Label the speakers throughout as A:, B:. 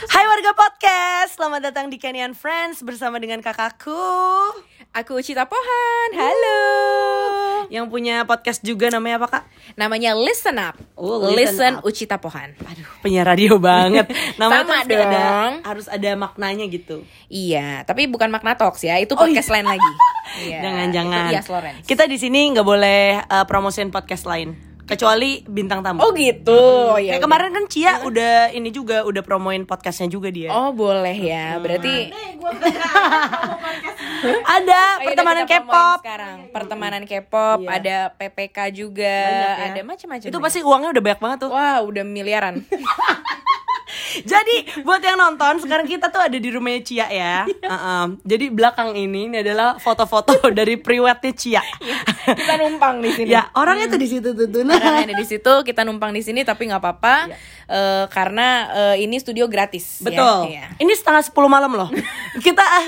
A: Hai warga podcast, selamat datang di Kenyan Friends bersama dengan kakakku.
B: Aku Cita Pohan, halo.
A: Yang punya podcast juga namanya apa kak?
B: Namanya Listen Up.
A: Oh,
B: Listen,
A: Listen Up.
B: Ucita Pohan.
A: Aduh, penyiar radio banget. Namanya
B: Sama
A: mesti ada,
B: dong.
A: harus ada maknanya gitu.
B: Iya, tapi bukan Magna Talks ya, itu
A: Oh,
B: podcast lain lagi. Iya,
A: Jangan-jangan.
B: Iya,
A: Kita di sini nggak boleh uh, promosiin podcast lain Kecuali bintang tamu.
B: Oh gitu, ya
A: Kayak
B: udah.
A: kemarin kan Cia udah ini juga Udah promoin podcastnya juga dia.
B: Oh boleh ya, berarti
A: Ada
B: Ayo
A: pertemanan
B: deh kita promoin
A: K-pop.
B: sekarang. Pertemanan K-pop,
A: Iya.
B: ada PPK juga,
A: Banyak ya.
B: ada macam-macam
A: Itu
B: deh.
A: pasti uangnya udah banyak banget tuh.
B: Wah udah miliaran
A: Jadi buat yang nonton sekarang kita tuh ada di rumahnya Cia ya. Uh-uh. Jadi belakang ini ini adalah foto-foto dari priwetnya Cia.
B: Kita numpang di sini
A: ya orangnya tuh di situ tuh. Nah.
B: Orang ada di situ, kita numpang di sini tapi nggak apa-apa eh, karena eh, ini studio gratis. ya.
A: Betul.
B: Iya.
A: Ini setengah 10 malam loh. kita ah,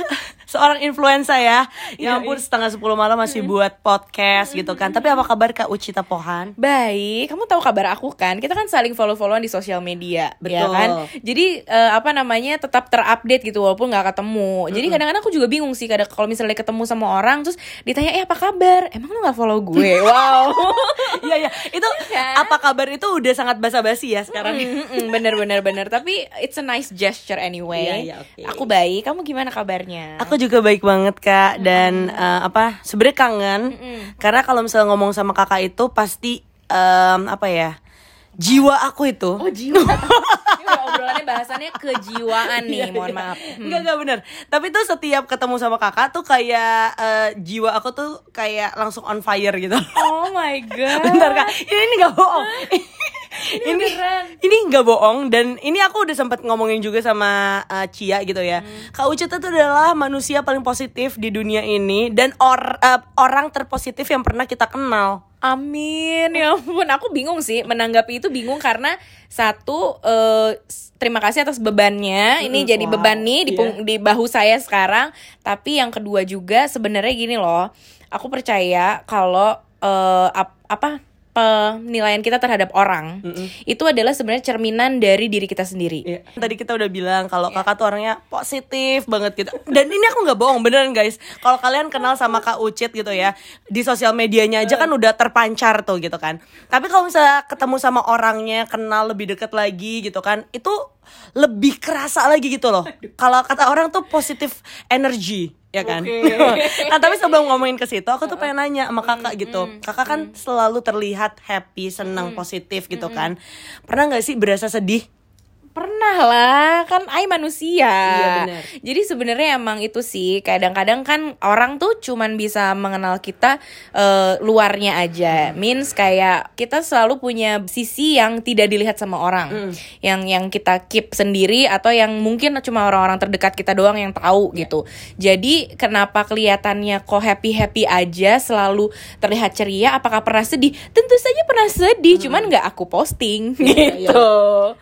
A: seorang influencer ya. Ya ampun setengah 10 malam masih buat podcast gitu kan. Tapi apa kabar Kak Ucita Pohan?
B: Baik, kamu tahu kabar aku kan? Kita kan saling follow-followan di sosial media, ya
A: Betul.
B: kan? Jadi eh, apa namanya tetap terupdate gitu walaupun nggak ketemu. Jadi kadang-kadang aku juga bingung sih kadang kalau misalnya ketemu sama orang terus ditanya eh apa kabar? Emang lu nggak follow gue? wow.
A: Iya iya. Itu
B: kan?
A: apa kabar itu udah sangat basa-basi ya sekarang.
B: Mm-mm, bener bener bener tapi it's a nice gesture anyway.
A: Iya, iya, oke.
B: Aku baik, kamu gimana kabarnya?
A: Aku juga baik banget kak dan eh, apa sebenarnya kangen karena kalau misalnya ngomong sama kakak itu pasti em, apa ya jiwa aku itu
B: Oh jiwa. Obrolannya bahasannya kejiwaan nih, mohon maaf. Hmm.
A: Enggak enggak bener Tapi tuh setiap ketemu sama kakak tuh kayak eh, Jiwa aku tuh kayak langsung on fire gitu
B: Oh my god.
A: Bentar kak Ini, ini gak bohong Ini
B: beneran.
A: ini nggak bohong dan ini aku udah sempat ngomongin juga sama eh, Cia gitu ya. Kak Ucut itu adalah manusia paling positif di dunia ini dan or- eh, orang terpositif yang pernah kita kenal.
B: Amin ya ampun aku bingung sih menanggapi itu bingung karena satu eh, s- terima kasih atas bebannya ini
A: Mm,
B: jadi
A: wow,
B: beban nih di,
A: iya.
B: di bahu saya sekarang tapi yang kedua juga sebenarnya gini loh aku percaya kalau eh, ap- apa penilaian kita terhadap orang itu adalah sebenarnya cerminan dari diri kita sendiri
A: Iya. Tadi kita udah bilang kalau kakak tuh orangnya positif banget gitu. Dan ini aku nggak bohong beneran guys. Kalau kalian kenal sama Kak Ucit gitu ya di sosial medianya aja kan udah terpancar tuh gitu kan. Tapi kalau misalnya ketemu sama orangnya, kenal lebih deket lagi gitu kan, itu lebih kerasa lagi gitu loh. Kalau kata orang tuh positif energy ya kan. nah tapi sebelum ngomongin ke situ, aku tuh pengen nanya sama kakak gitu. Kakak kan selalu terlihat happy, senang, positif gitu kan. Pernah nggak sih berasa sedih?
B: Pernah lah, kan ai manusia.
A: Iya, benar.
B: Jadi sebenarnya emang itu sih kadang-kadang kan orang tuh cuman bisa mengenal kita eh, luarnya aja. Means kayak kita selalu punya sisi yang tidak dilihat sama orang. Yang yang kita keep sendiri atau yang mungkin cuma orang-orang terdekat kita doang yang tahu gitu. Jadi kenapa kelihatannya kok happy-happy aja, selalu terlihat ceria, apakah pernah sedih? Tentu saja pernah sedih, cuman nggak aku posting
A: Iya,
B: gitu.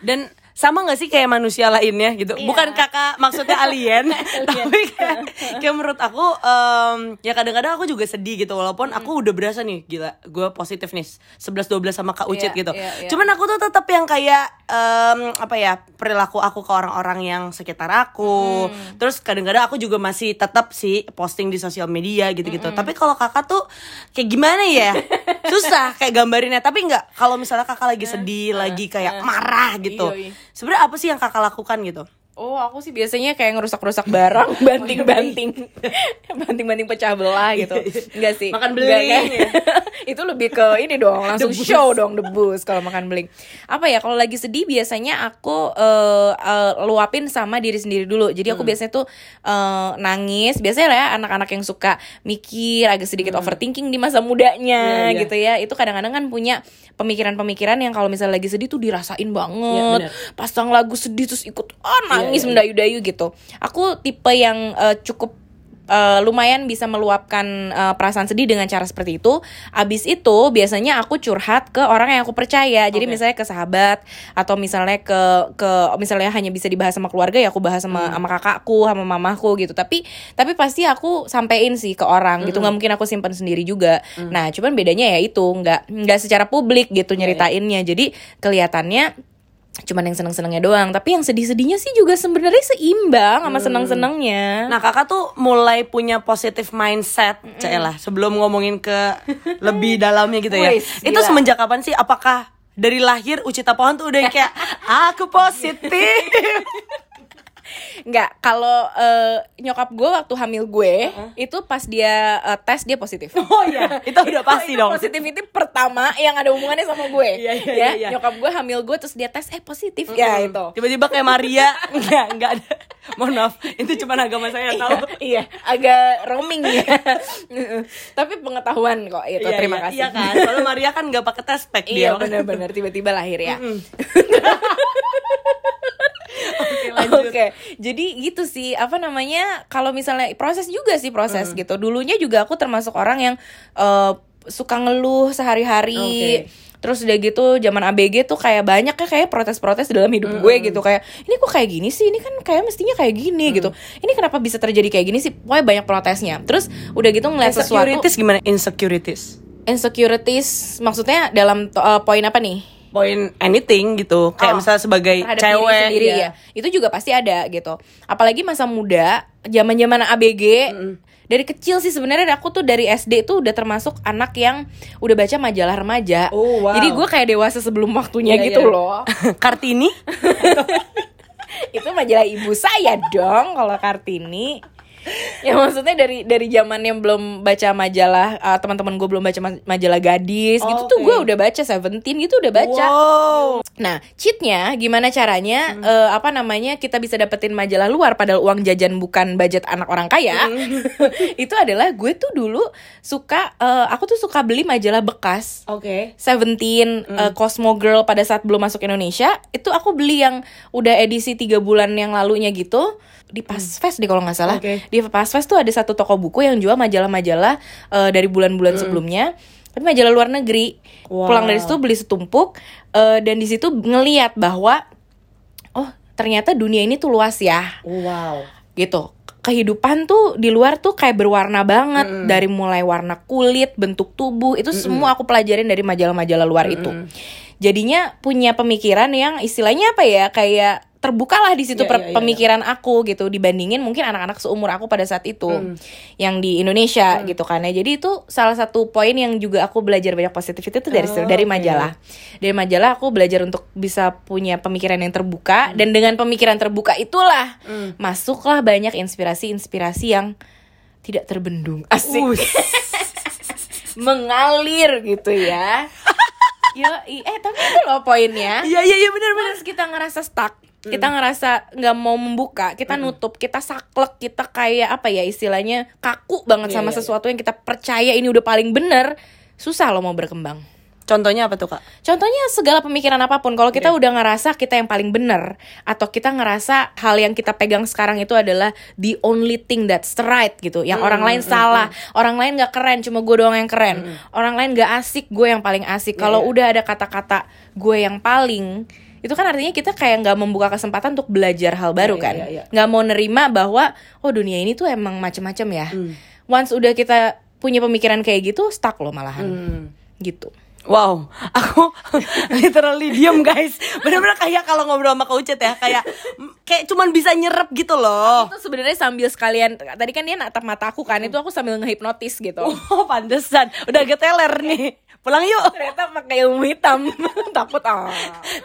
A: Dan sama gak sih kayak manusia lainnya gitu?
B: Iya.
A: Bukan kakak maksudnya alien. Tapi kayak, kayak menurut aku em, Ya kadang-kadang aku juga sedih gitu. Walaupun aku udah berasa nih Gila gue positif nih 11-12 sama Kak Ucit
B: Iya,
A: gitu.
B: iya, iya.
A: Cuman aku tuh tetap yang kayak em, Apa ya Perilaku aku ke orang-orang yang sekitar aku.
B: Hmm.
A: Terus kadang-kadang aku juga masih tetap sih Posting di sosial media gitu-gitu. Tapi kalau kakak tuh Kayak gimana ya? Susah kayak gambarinnya. Tapi nggak Kalau misalnya kakak lagi sedih Lagi kayak marah gitu
B: Iya, iya.
A: Sebenarnya apa sih yang kakak lakukan gitu
B: Oh, aku sih biasanya kayak ngerusak-rusak barang, banting-banting. Banting-banting pecah belah gitu. Enggak sih.
A: Makan beling,
B: kan? Itu lebih ke ini dong, langsung
A: Debus.
B: show dong debus kalau makan beling. Apa ya, kalau lagi sedih biasanya aku eh, eh, luapin sama diri sendiri dulu. Jadi
A: Hmm.
B: aku biasanya tuh eh, nangis. Biasanya lah ya anak-anak yang suka mikir, agak sedikit overthinking di masa
A: Hmm. Iya,
B: mudanya
A: iya.
B: gitu ya. Itu kadang-kadang kan punya pemikiran-pemikiran yang kalau misalnya lagi sedih tuh dirasain banget.
A: bener.
B: Pasang lagu sedih terus ikut ah nangis
A: Iya, iya.
B: mendayu-dayu gitu. Aku tipe yang eh, cukup eh, lumayan bisa meluapkan eh, perasaan sedih dengan cara seperti itu. Abis itu biasanya aku curhat ke orang yang aku percaya. Jadi misalnya ke sahabat atau misalnya ke ke misalnya hanya bisa dibahas sama keluarga ya aku bahas sama
A: Hmm.
B: sama kakakku, sama mamaku gitu. Tapi tapi pasti aku sampein sih ke orang gitu.
A: Hmm.
B: nggak mungkin aku simpan sendiri juga. Nah, cuman bedanya ya itu nggak nggak secara publik gitu
A: Iya,
B: nyeritainnya. Jadi kelihatannya cuman yang seneng-senengnya doang. Tapi yang sedih-sedihnya sih juga sebenarnya seimbang sama seneng-senengnya.
A: Nah kakak tuh mulai punya positive mindset Cailah sebelum ngomongin ke lebih dalamnya gitu ya.
B: Wis,
A: Itu
B: gila.
A: semenjak kapan sih? Apakah dari lahir Ucita Pohon tuh udah kayak Aku positif
B: Nggak, kalau eh, nyokap gue waktu hamil gue itu pas dia eh, tes dia positif.
A: Oh iya Itu udah pasti
B: itu
A: dong
B: Positivity pertama yang ada hubungannya sama gue.
A: Iya, iya,
B: ya,
A: iya, iya.
B: nyokap gue hamil gue terus dia tes eh positif ya itu.
A: Tiba-tiba kayak Maria Enggak, enggak ada Mohon maaf Itu cuma agama saya yang tahu
B: iya, agak roaming ya. Tapi pengetahuan kok itu.
A: Iya,
B: terima
A: iya,
B: kasih.
A: Iya kan Soalnya Maria kan gak pakai tes pack
B: Iya
A: dia
B: benar-benar tiba-tiba lahir ya.
A: Oke
B: Oke,
A: lanjut
B: jadi gitu sih. Apa namanya? Kalau misalnya proses juga sih
A: Hmm.
B: proses gitu. Dulunya juga aku termasuk orang yang eh, suka ngeluh sehari-hari.
A: Oke.
B: Terus udah gitu zaman ABG tuh kayak banyak ya kayak protes-protes dalam hidup gue gitu kayak ini kok kayak gini sih ini kan kayak mestinya kayak gini gitu ini kenapa bisa terjadi kayak gini sih pokoknya banyak protesnya terus udah gitu ngeliat sesuatu
A: Insecurities gimana? Insecurities
B: insecurities maksudnya dalam uh, poin apa nih
A: Poin anything gitu. Kayak
B: Oh,
A: misalnya sebagai cewek
B: diri sendiri
A: iya.
B: ya. Itu juga pasti ada gitu. Apalagi masa muda zaman zaman ABG dari kecil sih sebenarnya aku tuh dari SD tuh udah termasuk anak yang udah baca majalah remaja.
A: Oh, wow.
B: jadi gue kayak dewasa sebelum waktunya
A: Iya,
B: gitu
A: iya.
B: loh.
A: Kartini?
B: Itu majalah ibu saya dong kalau kartini ya maksudnya dari dari zaman yang belum baca majalah uh, teman-teman gue belum baca ma- majalah gadis gitu
A: Oh,
B: tuh gue udah baca Seventeen gitu udah baca
A: Wow
B: Nah, cheatnya gimana caranya?
A: Hmm.
B: eh, apa namanya kita bisa dapetin majalah luar padahal uang jajan bukan budget anak orang kaya?
A: Hmm.
B: itu adalah gue tuh dulu suka, eh, aku tuh suka beli majalah bekas.
A: Oke
B: Seventeen,
A: Hmm.
B: eh, Cosmo Girl pada saat belum masuk Indonesia itu aku beli yang udah edisi tiga bulan yang lalunya gitu di Pasfest deh kalau nggak salah
A: Hmm.
B: Di Pasfest tuh ada satu toko buku yang jual majalah-majalah eh, dari bulan-bulan sebelumnya. Tapi majalah luar negeri.
A: Wow.
B: pulang dari situ beli setumpuk eh, dan di situ ngeliat bahwa oh ternyata dunia ini tuh luas ya.
A: Wow.
B: Gitu. Kehidupan tuh di luar tuh kayak berwarna banget. Dari mulai warna kulit bentuk tubuh itu semua aku pelajarin dari majalah-majalah luar itu jadinya punya pemikiran yang istilahnya apa ya kayak terbukalah di situ per-
A: iya, iya.
B: pemikiran aku gitu dibandingin mungkin anak-anak seumur aku pada saat itu
A: Hmm.
B: yang di Indonesia gitu kan. Ya jadi itu salah satu poin yang juga aku belajar banyak positivity itu dari
A: Oh,
B: dari majalah. Dari majalah aku belajar untuk bisa punya pemikiran yang terbuka dan dengan pemikiran terbuka itulah masuklah banyak inspirasi-inspirasi yang tidak terbendung. Asik. Mengalir gitu ya Yo, eh tapi itu loh poinnya.
A: Iya iya iya benar benar
B: kita ngerasa stuck kita ngerasa nggak mau membuka kita nutup kita saklek kita kayak apa ya istilahnya kaku banget
A: Iya,
B: sama
A: iya,
B: sesuatu yang kita percaya ini udah paling bener susah loh mau berkembang
A: Contohnya apa tuh kak?
B: Contohnya segala pemikiran apa pun Kalau kita udah ngerasa kita yang paling bener Atau kita ngerasa hal yang kita pegang sekarang itu adalah The only thing that's right gitu Yang orang lain salah Orang lain gak keren Cuma gue doang yang keren Orang lain gak asik Gue yang paling asik. Kalau udah ada kata-kata Gue yang paling itu kan artinya kita kayak nggak membuka kesempatan untuk belajar hal baru
A: Iya,
B: kan?
A: iya, iya.
B: nggak mau nerima bahwa oh dunia ini tuh emang macem-macem ya. Once udah kita punya pemikiran kayak gitu stuck loh malahan.
A: Hmm.
B: gitu
A: Wow, aku literally diem guys. Bener-bener kayak kalau ngobrol sama Kak Ucet ya, kayak kayak cuman bisa nyerap gitu loh.
B: itu sebenarnya sambil sekalian tadi kan dia natap mata aku kan itu aku sambil ngehipnotis gitu
A: Oh, pantesan. Udah agak teler nih. Pulang yuk.
B: ternyata pakai ilmu hitam takut ah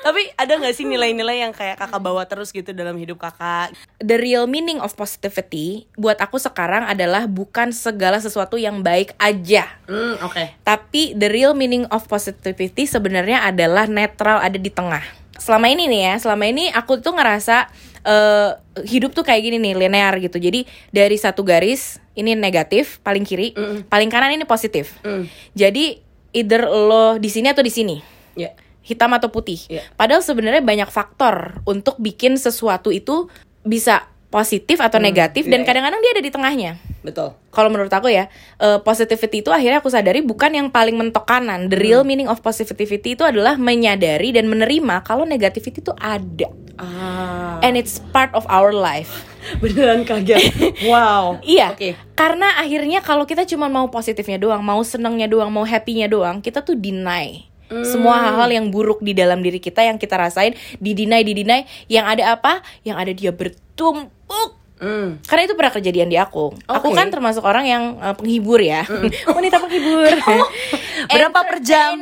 A: Tapi ada nggak sih nilai-nilai yang kayak kakak bawa terus gitu dalam hidup kakak?
B: the real meaning of positivity buat aku sekarang adalah bukan segala sesuatu yang baik aja
A: Hmm, oke.
B: tapi the real meaning of positivity sebenarnya adalah netral ada di tengah selama ini nih ya selama ini aku tuh ngerasa eh, hidup tuh kayak gini nih linear gitu jadi dari satu garis ini negatif paling kiri paling kanan ini positif
A: Mm.
B: jadi either lo di sini atau di sini
A: Ya.
B: hitam atau putih.
A: Iya.
B: Padahal sebenarnya banyak faktor untuk bikin sesuatu itu bisa positif atau negatif dan
A: iya, iya.
B: kadang-kadang dia ada di tengahnya.
A: Betul.
B: Kalau menurut aku ya, eh, positivity itu akhirnya aku sadari bukan yang paling mentok kanan. The real meaning of positivity itu adalah menyadari dan menerima kalau negativity itu ada.
A: Ah.
B: And it's part of our life.
A: Beneran kaget. Wow.
B: Iya,
A: Oke.
B: karena akhirnya kalau kita cuma mau positifnya doang, mau senengnya doang, mau happy-nya doang, kita tuh deny Semua hal-hal yang buruk di dalam diri kita yang kita rasain didinai didinai, yang ada apa? Yang ada dia bertumpuk
A: Hmm.
B: karena itu pernah kejadian di aku. Aku
A: Oke.
B: kan termasuk orang yang uh, penghibur ya, wanita penghibur.
A: Berapa per jam?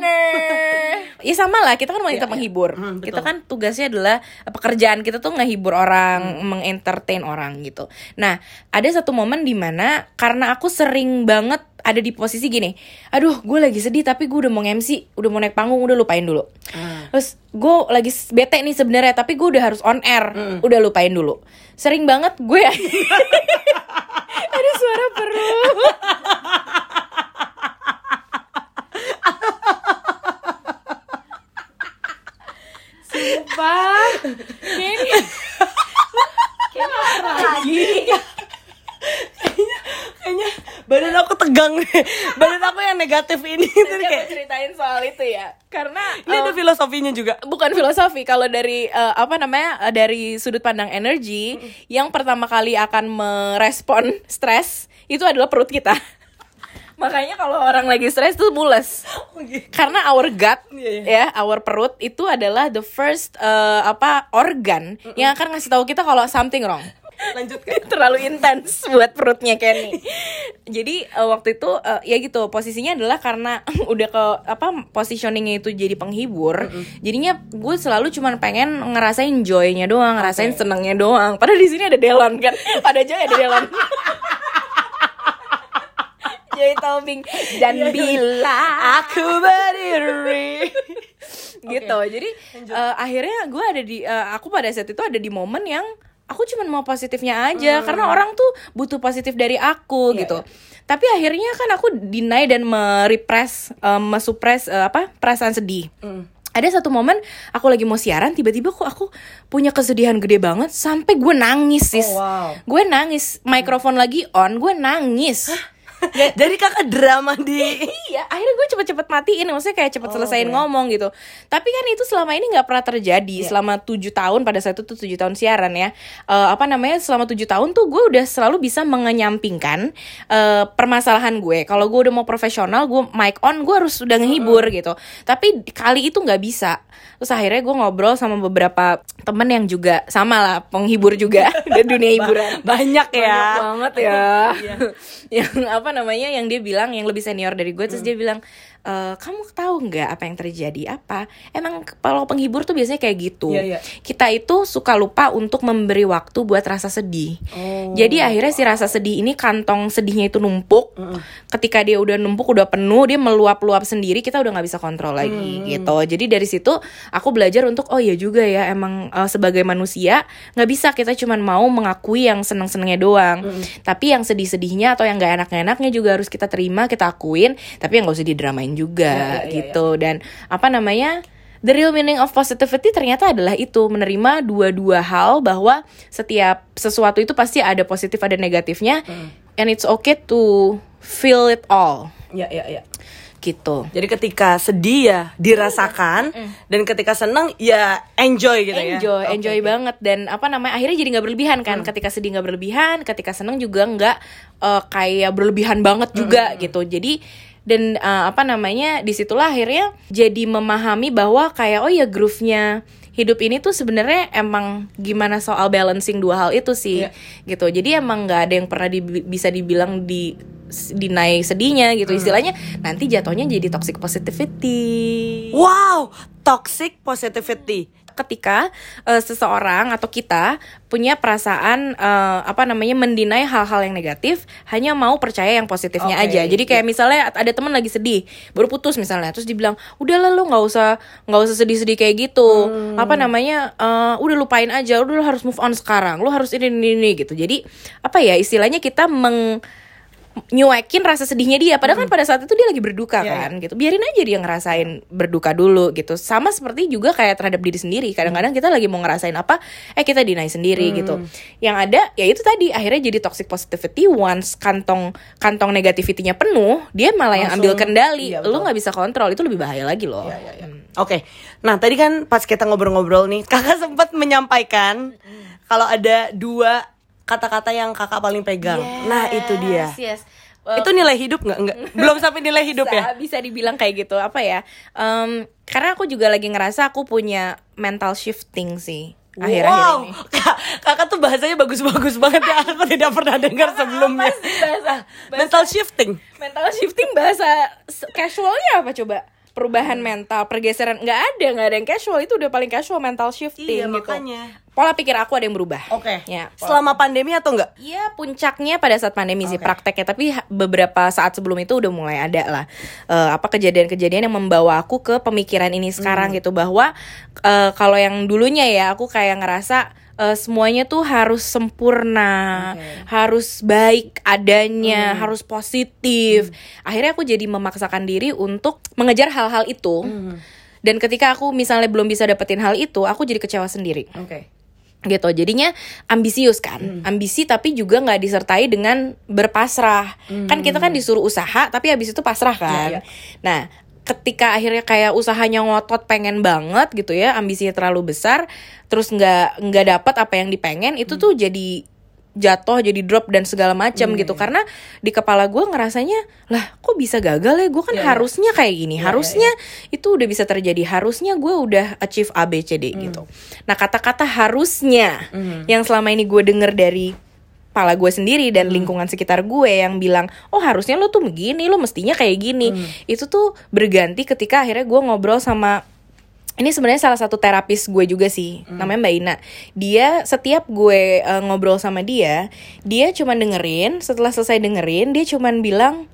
B: Ya sama lah, kita kan wanita penghibur.
A: Hmm,
B: kita
A: betul.
B: kan tugasnya adalah uh, pekerjaan kita tuh ngehibur orang, mengentertain orang gitu. Nah, ada satu momen di mana karena aku sering banget ada di posisi gini, aduh gue lagi sedih tapi gue udah mau MC, udah mau naik panggung, udah lupain dulu.
A: Ah.
B: Terus gue lagi bete nih sebenarnya, tapi gue udah harus on air, udah lupain dulu. Sering banget gue ada suara perut. Sumpah. Ini kayak lagi.
A: Kayaknya badan aku tegang. Badan aku yang negatif ini. Jadi kayak
B: ceritain soal itu ya. Karena
A: ini ada
B: eh,
A: filosofinya juga.
B: bukan filosofi. Kalau dari eh, apa namanya eh, dari sudut pandang energi yang pertama kali akan merespon stres itu adalah perut kita. Makanya kalau orang lagi stres tuh mules. Karena our gut
A: Iya,
B: ya our perut itu adalah the first eh, apa organ yang akan ngasih tahu kita kalau something wrong
A: Lanjut kan.
B: terlalu intens buat perutnya Kenny. Jadi eh, waktu itu eh, ya gitu posisinya adalah karena udah ke apa positioningnya itu jadi penghibur. Jadinya gue selalu cuman pengen ngerasain joynya doang, ngerasain senengnya doang. Padahal di sini ada Delon kan, pada joy ada Delon. Joy Tobing dan bila
A: Aku berdiri.
B: gitu jadi eh, akhirnya gue ada di eh, aku pada saat itu ada di momen yang aku cuman mau positifnya aja karena orang tuh butuh positif dari aku
A: Iya,
B: gitu. tapi akhirnya kan aku deny dan merepress eh, mesuppress eh, apa perasaan sedih.
A: Hmm.
B: ada satu momen aku lagi mau siaran tiba-tiba kok aku punya kesedihan gede banget sampai gue nangis sis.
A: Oh, wow.
B: gue nangis mikrofon lagi on gue nangis
A: Jadi kakak drama di
B: iya. Akhirnya gue cepet-cepet matiin maksudnya kayak cepet selesaiin ngomong gitu. Tapi kan itu selama ini nggak pernah terjadi. Selama tujuh tahun pada saat itu tuh tujuh tahun siaran ya. Eh, apa namanya selama tujuh tahun tuh gue udah selalu bisa mengenyampingkan eh, permasalahan gue. Kalau gue udah mau profesional gue mic on gue harus udah ngehibur gitu. Tapi kali itu nggak bisa. Terus akhirnya gue ngobrol sama beberapa temen yang juga sama lah penghibur juga. Dari dunia hiburan.
A: Banyak ya.
B: banyak banget ya. Yang apa namanya yang dia bilang yang lebih senior dari gue terus dia bilang "Eh, kamu tahu nggak apa yang terjadi? Apa? Emang kalau penghibur tuh biasanya kayak gitu.
A: Iya, iya.
B: kita itu suka lupa untuk memberi waktu buat rasa sedih.
A: Oh.
B: jadi akhirnya si rasa sedih ini kantong sedihnya itu numpuk. Ketika dia udah numpuk udah penuh dia meluap-luap sendiri kita udah nggak bisa kontrol lagi gitu. Jadi dari situ aku belajar untuk oh iya juga ya emang eh, sebagai manusia nggak bisa kita cuman mau mengakui yang seneng-senengnya doang. Tapi yang sedih-sedihnya atau yang gak enak-enaknya juga harus kita terima kita akuin. Tapi yang gak usah didramain juga
A: Ya, ya, ya,
B: gitu dan apa namanya The real meaning of positivity ternyata adalah itu menerima dua-dua hal bahwa setiap sesuatu itu pasti ada positif ada negatifnya and it's okay to feel it all
A: Ya ya ya.
B: gitu.
A: Jadi ketika sedih ya dirasakan dan ketika senang ya enjoy gitu ya.
B: enjoy
A: Oke,
B: enjoy
A: oke. Hmm.
B: banget dan apa namanya akhirnya jadi nggak berlebihan kan ketika sedih nggak berlebihan ketika seneng juga nggak eh, kayak berlebihan banget juga gitu jadi dan eh, apa namanya di situlah akhirnya jadi memahami bahwa kayak oh ya groove-nya hidup ini tuh sebenarnya emang gimana soal balancing dua hal itu sih
A: Iya.
B: gitu jadi emang nggak ada yang pernah di- bisa dibilang di dinai sedihnya gitu
A: Hmm.
B: istilahnya nanti jatuhnya jadi toxic positivity
A: Wow, toxic positivity.
B: Ketika eh, seseorang atau kita punya perasaan eh, apa namanya mendinai hal-hal yang negatif hanya mau percaya yang positifnya
A: Oke,
B: aja. Jadi kayak misalnya ada teman lagi sedih baru putus misalnya terus dibilang udah lah lu nggak usah nggak usah sedih-sedih kayak gitu. Apa namanya eh, udah lupain aja udah lu harus move on sekarang lu harus ini ini, ini gitu. Jadi apa ya istilahnya kita meng nyuekin rasa sedihnya dia. Padahal kan pada saat itu dia lagi berduka
A: Iya,
B: kan gitu. Biarin aja dia ngerasain berduka dulu gitu. Sama seperti juga kayak terhadap diri sendiri. Kadang-kadang kita lagi mau ngerasain apa eh kita deny sendiri gitu. Yang ada ya itu tadi akhirnya jadi toxic positivity. Once kantong kantong negativity-nya penuh dia malah yang ambil
A: Langsung,
B: kendali.
A: iya,
B: lu nggak bisa kontrol itu lebih bahaya lagi loh.
A: Ya, ya, ya. Oke, nah tadi kan pas kita ngobrol-ngobrol nih, kakak sempat menyampaikan kalau ada dua kata-kata yang kakak paling pegang. nah itu dia.
B: Yes, yes.
A: itu nilai hidup nggak nggak belum sampai nilai hidup
B: bisa,
A: ya
B: bisa dibilang kayak gitu apa ya Em, karena aku juga lagi ngerasa aku punya mental shifting sih akhir-akhir
A: wow,
B: ini
A: Kak- kakak tuh bahasanya bagus-bagus banget ya. Aku tidak pernah dengar sebelumnya.
B: Sih bahasa-
A: Mental shifting.
B: mental shifting bahasa casualnya apa coba perubahan mental pergeseran nggak ada nggak ada yang casual itu udah paling casual mental shifting
A: Iya,
B: gitu
A: makanya.
B: pola pikir aku ada yang berubah
A: Oke.
B: ya pola-
A: Selama pandemi atau enggak?
B: Iya puncaknya pada saat pandemi sih
A: Oke.
B: prakteknya tapi beberapa saat sebelum itu udah mulai ada lah eh, apa kejadian-kejadian yang membawa aku ke pemikiran ini sekarang gitu bahwa eh, kalau yang dulunya ya aku kayak ngerasa eh, semuanya tuh harus sempurna
A: Oke.
B: harus baik adanya harus positif. Akhirnya aku jadi memaksakan diri untuk mengejar hal-hal itu. Dan ketika aku misalnya belum bisa dapetin hal itu aku jadi kecewa sendiri.
A: Oke.
B: gitu. Jadinya ambisius kan. Ambisi tapi juga nggak disertai dengan berpasrah. Kan kita kan disuruh usaha tapi habis itu pasrah kan.
A: Iya, iya.
B: nah ketika akhirnya kayak usahanya ngotot pengen banget gitu ya ambisinya terlalu besar terus nggak nggak dapat apa yang dipengen itu tuh jadi jatuh jadi drop dan segala macam gitu. Karena di kepala gue ngerasanya lah kok bisa gagal ya? Gue kan
A: Iya, iya.
B: harusnya kayak gini.
A: Iya,
B: harusnya itu udah bisa terjadi. Harusnya gue udah achieve A B C D gitu. Nah kata-kata harusnya yang selama ini gue denger dari kepala gue sendiri dan lingkungan sekitar gue yang bilang oh harusnya lo tuh begini lo mestinya kayak gini. Itu tuh berganti ketika akhirnya gue ngobrol sama ini sebenarnya salah satu terapis gue juga sih namanya Mbak Ina. Dia setiap gue eh, ngobrol sama dia dia cuman dengerin setelah selesai dengerin dia cuman bilang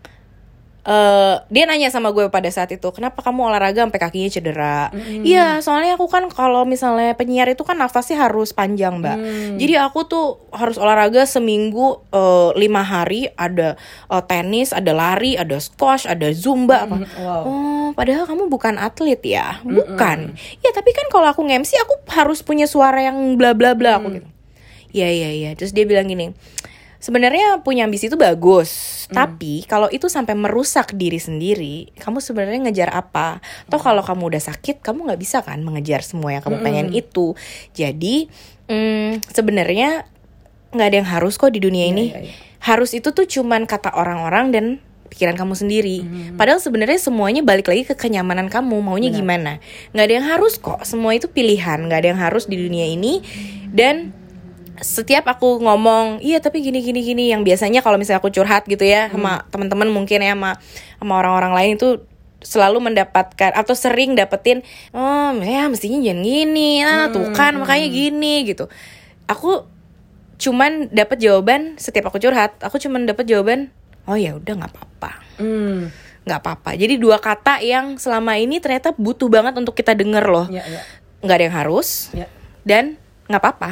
B: eh dia nanya sama gue pada saat itu kenapa kamu olahraga sampai kakinya cedera? Iya soalnya aku kan kalau misalnya penyiar itu kan nafasnya harus panjang mbak. Jadi aku tuh harus olahraga seminggu eh, lima hari ada eh, tenis ada lari ada squash ada zumba apa.
A: Wow.
B: oh padahal kamu bukan atlet ya? Bukan. Ya tapi kan kalau aku nge-MC aku harus punya suara yang bla bla bla aku gitu. Iya iya iya. Terus dia bilang gini, sebenarnya punya ambisi itu bagus, tapi kalau itu sampai merusak diri sendiri, kamu sebenarnya ngejar apa? Toh kalau kamu udah sakit, kamu nggak bisa kan mengejar semua yang kamu pengen itu. Jadi mm, sebenarnya nggak ada yang harus kok di dunia ini.
A: iya, iya.
B: Harus itu tuh cuman kata orang-orang dan pikiran kamu sendiri. Padahal sebenarnya semuanya balik lagi ke kenyamanan kamu maunya gimana. Nggak ada yang harus kok. Semua itu pilihan. Nggak ada yang harus di dunia ini. Dan setiap aku ngomong iya tapi gini gini gini yang biasanya kalau misalnya aku curhat gitu ya sama teman-teman mungkin ya sama sama orang-orang lain itu selalu mendapatkan atau sering dapetin oh ya mestinya jangan gini ah tuh kan makanya gini gitu. Aku cuman dapat jawaban setiap aku curhat aku cuman dapat jawaban oh ya udah nggak apa-apa.
A: Hmm.
B: nggak apa-apa. Jadi dua kata yang selama ini ternyata butuh banget untuk kita denger loh.
A: Ya, ya.
B: nggak ada yang harus
A: Ya.
B: dan nggak apa-apa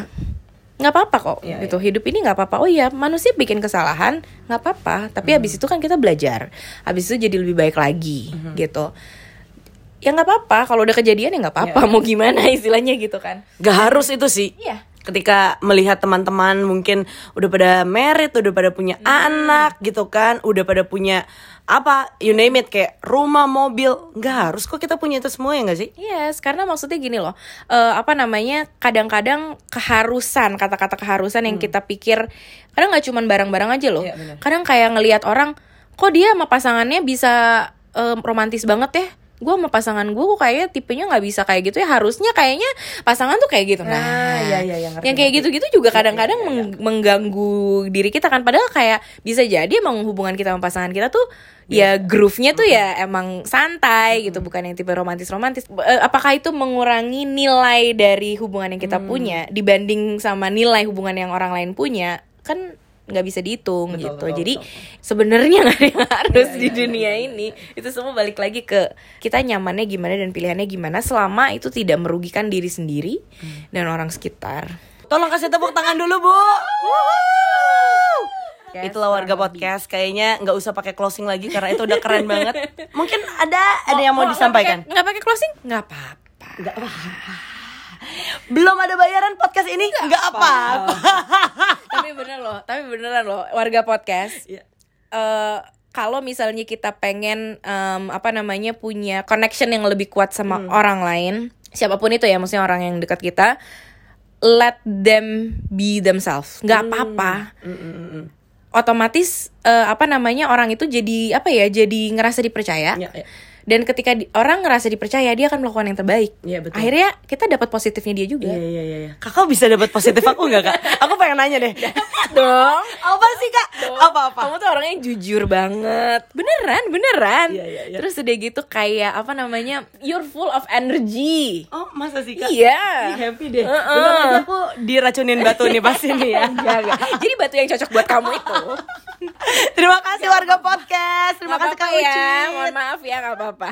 B: nggak apa-apa kok.
A: Iya,
B: gitu. hidup ini nggak apa-apa. Oh iya manusia bikin kesalahan nggak apa-apa. Tapi habis itu kan kita belajar. Habis itu jadi lebih baik lagi gitu. Ya nggak apa-apa. Kalau udah kejadian ya nggak apa-apa. Mau gimana istilahnya gitu kan.
A: Gak harus itu sih.
B: iya.
A: Ketika melihat teman-teman mungkin udah pada merit, udah pada punya anak gitu kan, udah pada punya apa, you name it kayak rumah, mobil, nggak harus kok kita punya itu semua ya nggak sih?
B: Yes, karena maksudnya gini loh, eh, apa namanya? Kadang-kadang keharusan, kata-kata keharusan yang kita pikir, kadang nggak cuman barang-barang aja loh.
A: Iya, benar.
B: kadang kayak ngelihat orang, kok dia sama pasangannya bisa eh, romantis banget ya? Gue sama pasangan gue kok kayaknya tipenya nggak bisa kayak gitu ya. Harusnya kayaknya pasangan tuh kayak gitu. Nah,
A: Ah, iya, iya, iya, ngerti,
B: yang kayak gitu-gitu juga kadang-kadang meng- mengganggu diri kita kan. Padahal kayak bisa jadi emang hubungan kita sama pasangan kita tuh ya groove-nya tuh ya emang santai gitu bukan yang tipe romantis-romantis. Eh, apakah itu mengurangi nilai dari hubungan yang kita punya dibanding sama nilai hubungan yang orang lain punya? Kan nggak bisa dihitung
A: Betul,
B: gitu
A: betul,
B: jadi.
A: Iya,
B: sebenarnya nggak ada yang harus di dunia ini itu semua balik lagi ke kita nyamannya gimana dan pilihannya gimana selama itu tidak merugikan diri sendiri
A: Hmm.
B: dan orang sekitar
A: Tolong kasih tepuk tangan dulu bu.
B: Yes,
A: Itulah warga podcast. Kayaknya nggak usah pakai closing lagi karena itu udah keren banget. Mungkin ada ada yang mau
B: Oh, nggak
A: disampaikan.
B: nggak pakai closing nggak apa-apa
A: Nggak apa-apa. Belum ada bayaran podcast ini nggak apa-apa.
B: tapi bener loh tapi beneran loh warga podcast
A: Iya.
B: eh kalau misalnya kita pengen em, apa namanya punya connection yang lebih kuat sama
A: Hmm.
B: orang lain siapa pun itu ya maksudnya orang yang dekat kita let them be themselves nggak apa-apa
A: Mm, mm, mm,
B: otomatis eh, apa namanya orang itu jadi apa ya jadi ngerasa dipercaya
A: Iya, iya.
B: Dan ketika di- orang ngerasa dipercaya dia akan melakukan yang terbaik
A: Iya, betul.
B: akhirnya kita dapat positifnya dia juga
A: Iya iya iya. iya. Kakak bisa dapat positif aku nggak kak? Aku pengen nanya deh.
B: dong
A: Apa sih kak? Apa apa?
B: kamu tuh orangnya jujur banget beneran beneran
A: Iya, iya, iya.
B: terus udah gitu kayak apa namanya you're full of energy
A: Oh masa sih kak?
B: iya
A: Ih, happy deh. Bentar lagi aku diracunin batu nih pasti nih ya.
B: Jadi batu yang cocok buat kamu itu
A: Terima kasih warga podcast. Terima
B: Nggak
A: kasih kak
B: ya mohon maaf ya nggak apa-apa 吧